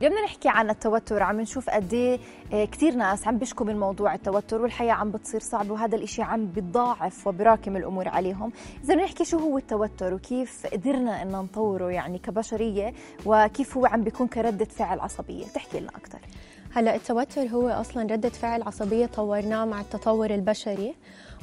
بدنا نحكي عن التوتر. عم نشوف قد إيه آه، كثير ناس عم بيشكوا من موضوع التوتر والحياة عم بتصير صعبة وهذا الإشي عم بيتضاعف وبراكم الأمور عليهم. إذا نحكي شو هو التوتر وكيف قدرنا إن نطوره يعني كبشرية وكيف هو عم بيكون كردة فعل عصبية. تحكي لنا أكثر هلا التوتر هو أصلا ردة فعل عصبية طورناه مع التطور البشري.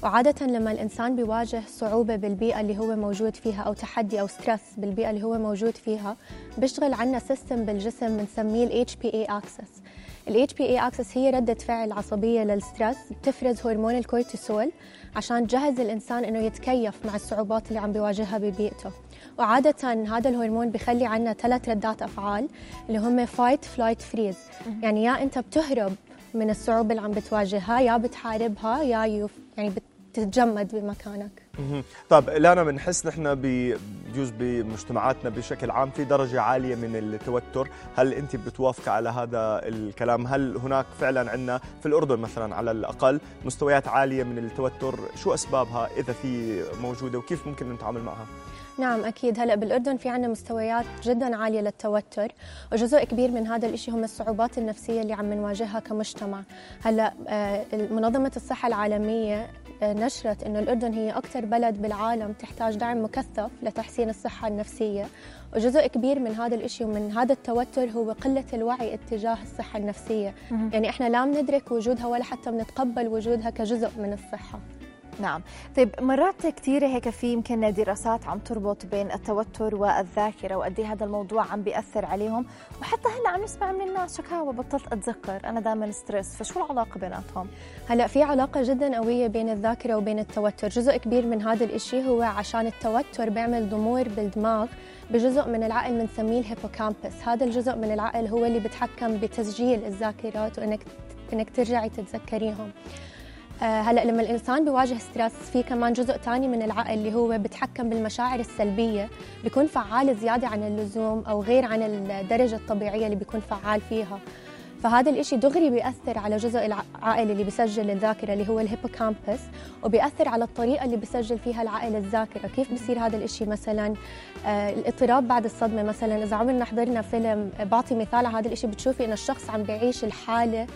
وعادة لما الإنسان بيواجه صعوبة بالبيئة اللي هو موجود فيها أو تحدي أو stress بالبيئة اللي هو موجود فيها بيشتغل عنا system بالجسم بنسميه ال HPA axis. ال HPA axis هي ردة فعل عصبية لل stress بتفرز هرمون الكورتيسول عشان تجهز الإنسان إنه يتكيف مع الصعوبات اللي عم بيواجهها ببيئته. وعادة هذا الهرمون بيخلي عنا ثلاث ردات أفعال اللي هم fight flight freeze يعني يا أنت بتهرب من الصعوبة اللي عم بتواجهها يا بتحاربها يا يف يعني بتتجمد بمكانك. طيب لانا بنحس نحن بجوز بمجتمعاتنا بشكل عام في درجة عالية من التوتر. هل أنت بتوافق على هذا الكلام؟ هل هناك فعلا عندنا في الأردن مثلا على الأقل مستويات عالية من التوتر؟ شو أسبابها إذا في موجودة وكيف ممكن نتعامل معها؟ نعم أكيد. هلأ بالأردن في عندنا مستويات جدا عالية للتوتر. وجزء كبير من هذا الإشي هم الصعوبات النفسية اللي عم نواجهها كمجتمع. هلأ آه، منظمة الصحة العالمية نشرت أنه الأردن هي أكثر بلد بالعالم تحتاج دعم مكثف لتحسين الصحة النفسية. وجزء كبير من هذا الإشي ومن هذا التوتر هو قلة الوعي اتجاه الصحة النفسية. يعني إحنا لا بندرك وجودها ولا حتى بنتقبل وجودها كجزء من الصحة. نعم. طيب مرات كثيرة هيك في يمكن دراسات عم تربط بين التوتر والذاكرة وقد إيه هذا الموضوع عم بيأثر عليهم. وحتى هلأ عم نسمع من الناس شكاوى بطلت أتذكر. أنا دائما stress فشو العلاقة بيناتهم؟ هلأ في علاقة جدا قوية بين الذاكرة وبين التوتر. جزء كبير من هذا الإشي هو عشان التوتر بيعمل ضمور بالدماغ بجزء من العقل بنسميه ال hippocampus هذا الجزء من العقل هو اللي بتحكم بتسجيل الذاكرات وانك إنك ترجعي تتذكريهم. هلا لما الإنسان بيواجه stress في كمان جزء ثاني من العقل اللي هو بتحكم بالمشاعر السلبية بيكون فعال زيادة عن اللزوم أو غير عن الدرجة الطبيعية اللي بيكون فعال فيها. فهذا الإشي دغري بيأثر على جزء العقل اللي بيسجل الذاكرة اللي هو ال hippocampus وبيأثر على الطريقة اللي بيسجل فيها العقل الذاكرة. كيف بصير هذا الإشي؟ مثلا آه الاضطراب بعد الصدمة. مثلا إذا عمرنا حضرنا فيلم بعطي مثال على هذا الإشي بتشوفي إنه الشخص عم بيعيش الحالة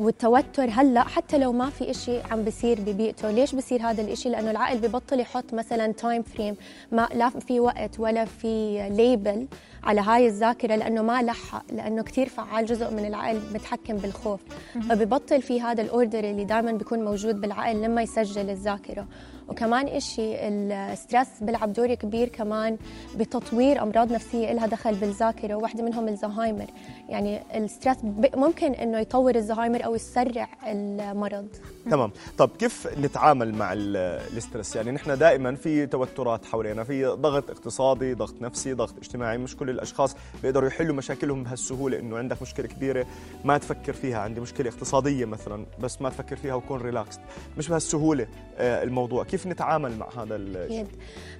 والتوتر هلأ حتى لو ما في إشي عم بيصير ببيئته. ليش بصير هذا الإشي؟ لأنه العقل ببطل يحط مثلا time frame ما لا في وقت ولا في label على هاي الذاكرة لأنه ما لحق لأنه كثير فعال جزء من العقل متحكم بالخوف. فببطل في هذا ال order اللي دائما بيكون موجود بالعقل لما يسجل الذاكرة. وكمان إشي ال stress بيلعب دور كبير كمان بتطوير أمراض نفسية لها دخل بالذاكرة وواحدة منهم الزهايمر. يعني ال stress ممكن إنه يطور الزهايمر أو يسرع المرض. تمام. طب كيف نتعامل مع ال stress؟ يعني نحن دائما في توترات حوالينا في ضغط اقتصادي ضغط نفسي ضغط اجتماعي مش كل الأشخاص بيقدروا يحلوا مشاكلهم بهالسهولة إنه عندك مشكلة كبيرة ما تفكر فيها عندي مشكلة اقتصادية مثلا بس ما تفكر فيها وكون relaxed مش بهالسهولة آه، الموضوع. كيف نتعامل مع هذا الشيء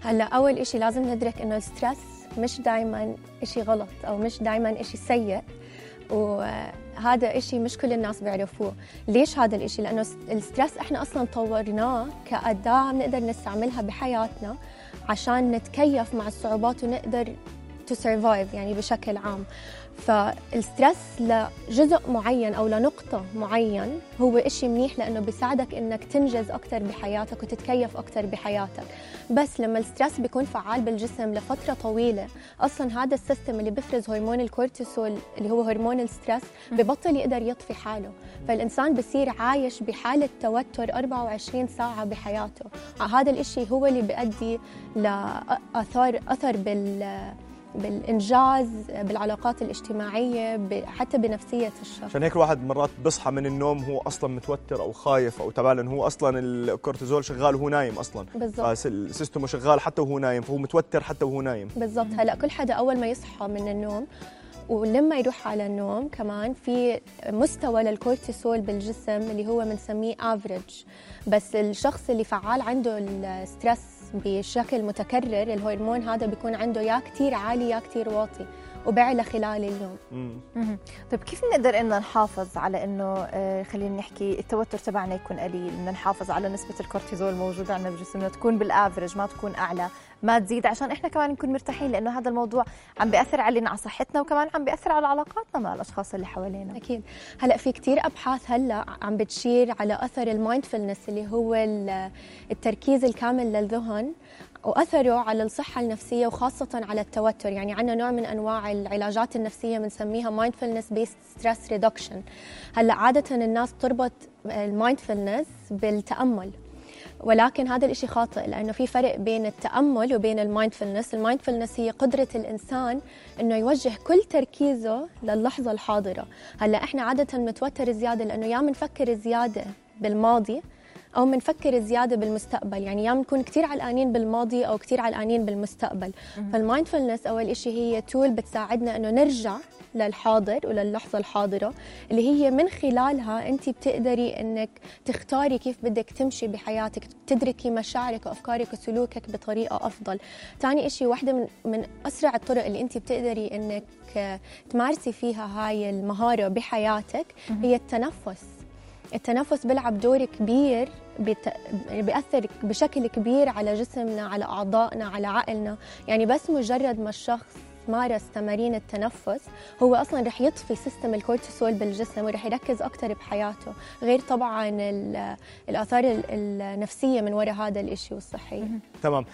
هلا أول شيء لازم ندرك إنه ال stress مش دائما شيء غلط أو مش دائما شيء سيء وهذا إشي مش كل الناس بيعرفوه. ليش هذا الإشي؟ لأنه ال stress إحنا أصلا طورناه كأداة نقدر نستعملها بحياتنا عشان نتكيف مع الصعوبات ونقدر to survive يعني بشكل عام. فال stress لجزء معين أو لنقطة معين هو إشي منيح لأنه بيساعدك إنك تنجز أكثر بحياتك وتتكيف أكثر بحياتك. بس لما ال stress بيكون فعال بالجسم لفترة طويلة أصلا هذا ال system اللي بيفرز هرمون الكورتيسول اللي هو هرمون ال stress ببطل يقدر يطفي حاله. فالإنسان بصير عايش بحالة توتر 24 ساعة بحياته. هذا الإشي هو اللي بيؤدي لاثار أثر بال بالإنجاز بالعلاقات الاجتماعية حتى بنفسية الشخص. عشان هيك الواحد مرات بصحى من النوم هو أصلا متوتر أو خايف أو تبع هو أصلا الكورتيزول شغال وهو نايم أصلا. بالضبط. system ه شغال حتى وهو نايم فهو متوتر حتى وهو نايم. بالضبط. هلأ كل حدا أول ما يصحى من النوم ولما يروح على النوم كمان في مستوى للكورتيسول بالجسم اللي هو بنسميه average بس الشخص اللي فعال عنده ال stress بشكل متكرر الهرمون هذا بيكون عنده يا كتير عالي يا كتير واطي وبعلى خلال اليوم. طيب كيف بنقدر إن نحافظ على إنه آه، خلينا نحكي التوتر تبعنا يكون قليل بدنا نحافظ على نسبة الكورتيزول الموجودة عندنا بجسمنا تكون بال average ما تكون أعلى؟ ما تزيد عشان إحنا كمان نكون مرتاحين لأنه هذا الموضوع عم بيأثر علينا على صحتنا وكمان عم بيأثر على علاقاتنا مع الأشخاص اللي حوالينا. أكيد. هلأ في كتير أبحاث هلأ عم بتشير على أثر ال mindfulness اللي هو ال- التركيز الكامل للذهن وأثره على الصحة النفسية وخاصة على التوتر. يعني عندنا نوع من أنواع العلاجات النفسية بنسميها mindfulness based stress reduction هلأ عادة الناس تربط ال mindfulness بالتأمل. ولكن هذا الإشي خاطئ لأنه في فرق بين التأمل وبين ال mindfulness ال mindfulness هي قدرة الإنسان أنه يوجه كل تركيزه للحظة الحاضرة. هلأ إحنا عادة متوتر زيادة لأنه يا منفكر زيادة بالماضي أو منفكر زيادة بالمستقبل. يعني يا بنكون كتير علقانين بالماضي أو كتير علقانين بالمستقبل. فال mindfulness أول إشي هي tool بتساعدنا أنه نرجع للحاضر وللحظة الحاضرة اللي هي من خلالها أنت بتقدري أنك تختاري كيف بدك تمشي بحياتك تدركي مشاعرك وأفكارك وسلوكك بطريقة أفضل. تاني إشي واحدة من, من أسرع الطرق اللي أنت بتقدري أنك تمارسي فيها هاي المهارة بحياتك هي التنفس. التنفس بيلعب دور كبير. بيأثر بشكل كبير على جسمنا على أعضائنا على عقلنا. يعني بس مجرد ما الشخص مارس تمارين التنفس هو أصلا رح يطفي system الكورتيسول بالجسم ورح يركز أكثر بحياته غير طبعا ال- الآثار ال- النفسية من وراء هذا الشيء والصحيه تمام.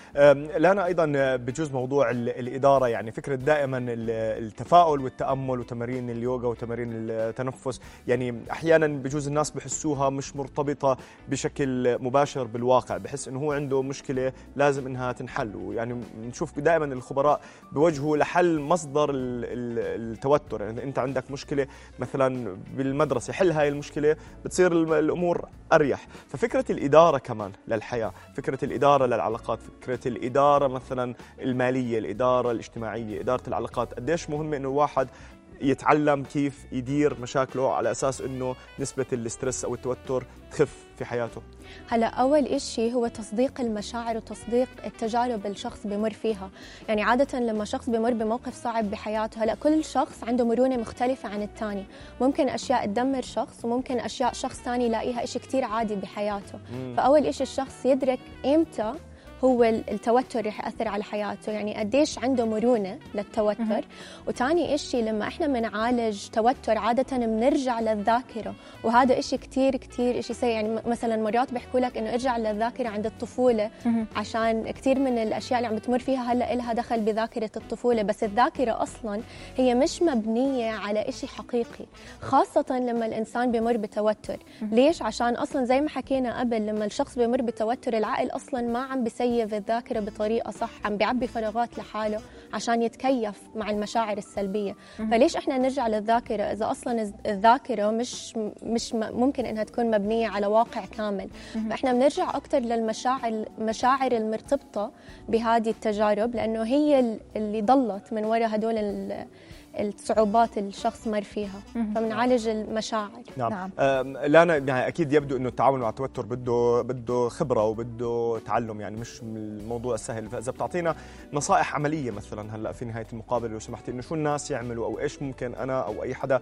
لانا أيضا بجوز موضوع ال- الإدارة يعني فكرة دائما ال- التفاؤل والتأمل وتمارين اليوغا وتمارين التنفس يعني أحيانا بجوز الناس بحسوها مش مرتبطة بشكل مباشر بالواقع بحس إنه هو عنده مشكلة لازم إنها تنحل ويعني بنشوف دائما الخبراء بوجهوا لحل مصدر ال- ال- التوتر يعني انت عندك مشكلة مثلا بالمدرسة حل هاي المشكلة بتصير الأمور أريح. ففكرة الإدارة كمان للحياة فكرة الإدارة للعلاقات فكرة الإدارة مثلا المالية الإدارة الاجتماعية إدارة العلاقات قديش مهمه إنه الواحد يتعلم كيف يدير مشاكله على أساس إنه نسبة الاسترس أو التوتر تخف في حياته. هلا أول إشي هو تصديق المشاعر وتصديق التجارب الشخص بمر فيها. يعني عادة لما شخص بمر بموقف صعب بحياته هلا كل شخص عنده مرونة مختلفة عن الثاني ممكن أشياء تدمر شخص وممكن أشياء شخص ثاني يلاقيها إشي كتير عادي بحياته. فأول إشي الشخص يدرك إمتى هو ال- التوتر رح يأثر على حياته. يعني قديش عنده مرونة للتوتر. وثاني إشي لما إحنا بنعالج توتر عادة بنرجع للذاكرة. وهذا إشي كتير كتير إشي سيء. يعني مثلا مرات بيحكوا لك إنه ارجع للذاكرة عند الطفولة عشان كتير من الأشياء اللي عم بتمر فيها هلأ إلها دخل بذاكرة الطفولة. بس الذاكرة أصلا هي مش مبنية على إشي حقيقي. خاصة لما الإنسان بمر بتوتر. ليش؟ عشان أصلا زي ما حكينا قبل لما الشخص بمر بتوتر العقل أصلا ما عم بسيف الذاكرة بطريقة صح عم بيعبي فراغات لحاله عشان يتكيف مع المشاعر السلبية. فليش إحنا نرجع للذاكرة؟ إذا أصلا الز- الذاكرة مش مش ممكن إنها تكون مبنية على واقع كامل. فإحنا بنرجع أكثر للمشاعر المشاعر المرتبطة بهذه التجارب لأنه هي ال- اللي ضلت من وراء هدول الصعوبات اللي الشخص مر فيها فبنعالج المشاعر. نعم, نعم. نعم. لانا يعني أكيد يبدو إنه التعامل مع التوتر بده بده خبرة وبده تعلم يعني مش الموضوع السهل. فإذا بتعطينا نصائح عملية مثلا هلأ في نهاية المقابلة لو سمحتي إنه شو الناس يعملوا أو إيش ممكن أنا أو أي حدا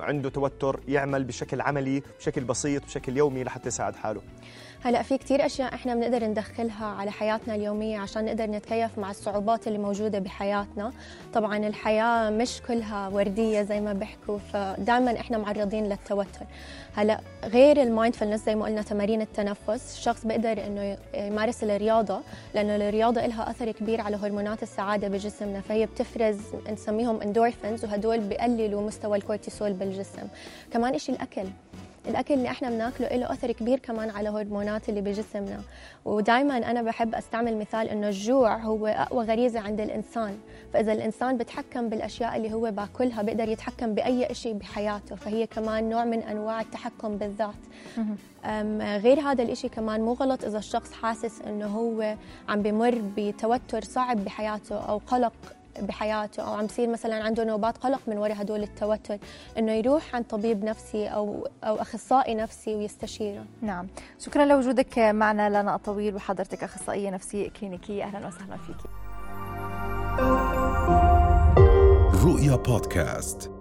عنده توتر يعمل بشكل عملي بشكل بسيط بشكل يومي لحتى يساعد حاله؟ هلأ في كتير أشياء إحنا بنقدر ندخلها على حياتنا اليومية عشان نقدر نتكيف مع الصعوبات اللي موجودة بحياتنا. طبعا الحياة مش كلها وردية زي ما بيحكوا فدائما إحنا معرضين للتوتر. هلأ غير ال mindfulness زي ما قلنا تمارين التنفس الشخص بيقدر إنه يمارس الرياضة لأنه الرياضة لها أثر كبير على هرمونات السعادة بجسمنا فهي بتفرز نسميهم اندورفينز وهدول بيقللوا مستوى الكورتيسول بالجسم. كمان إشي الأكل. الأكل اللي إحنا بناكله له أثر كبير كمان على الهرمونات اللي بجسمنا. ودائما أنا بحب أستعمل مثال إنه الجوع هو أقوى غريزة عند الإنسان. فإذا الإنسان بتحكم بالأشياء اللي هو باكلها بيقدر يتحكم بأي شيء بحياته. فهي كمان نوع من أنواع التحكم بالذات. غير هذا الإشي كمان مو غلط إذا الشخص حاسس إنه هو عم بمر بتوتر صعب بحياته أو قلق بحياته أو عم بصير مثلا عنده نوبات قلق من وراء هدول التوتر إنه يروح عند طبيب نفسي أو أو أخصائي نفسي ويستشيره. نعم. شكرا لوجودك معنا لنا طويل وحضرتك أخصائية نفسية كلينيكية. أهلا وسهلا فيك. رؤيا بودكاست.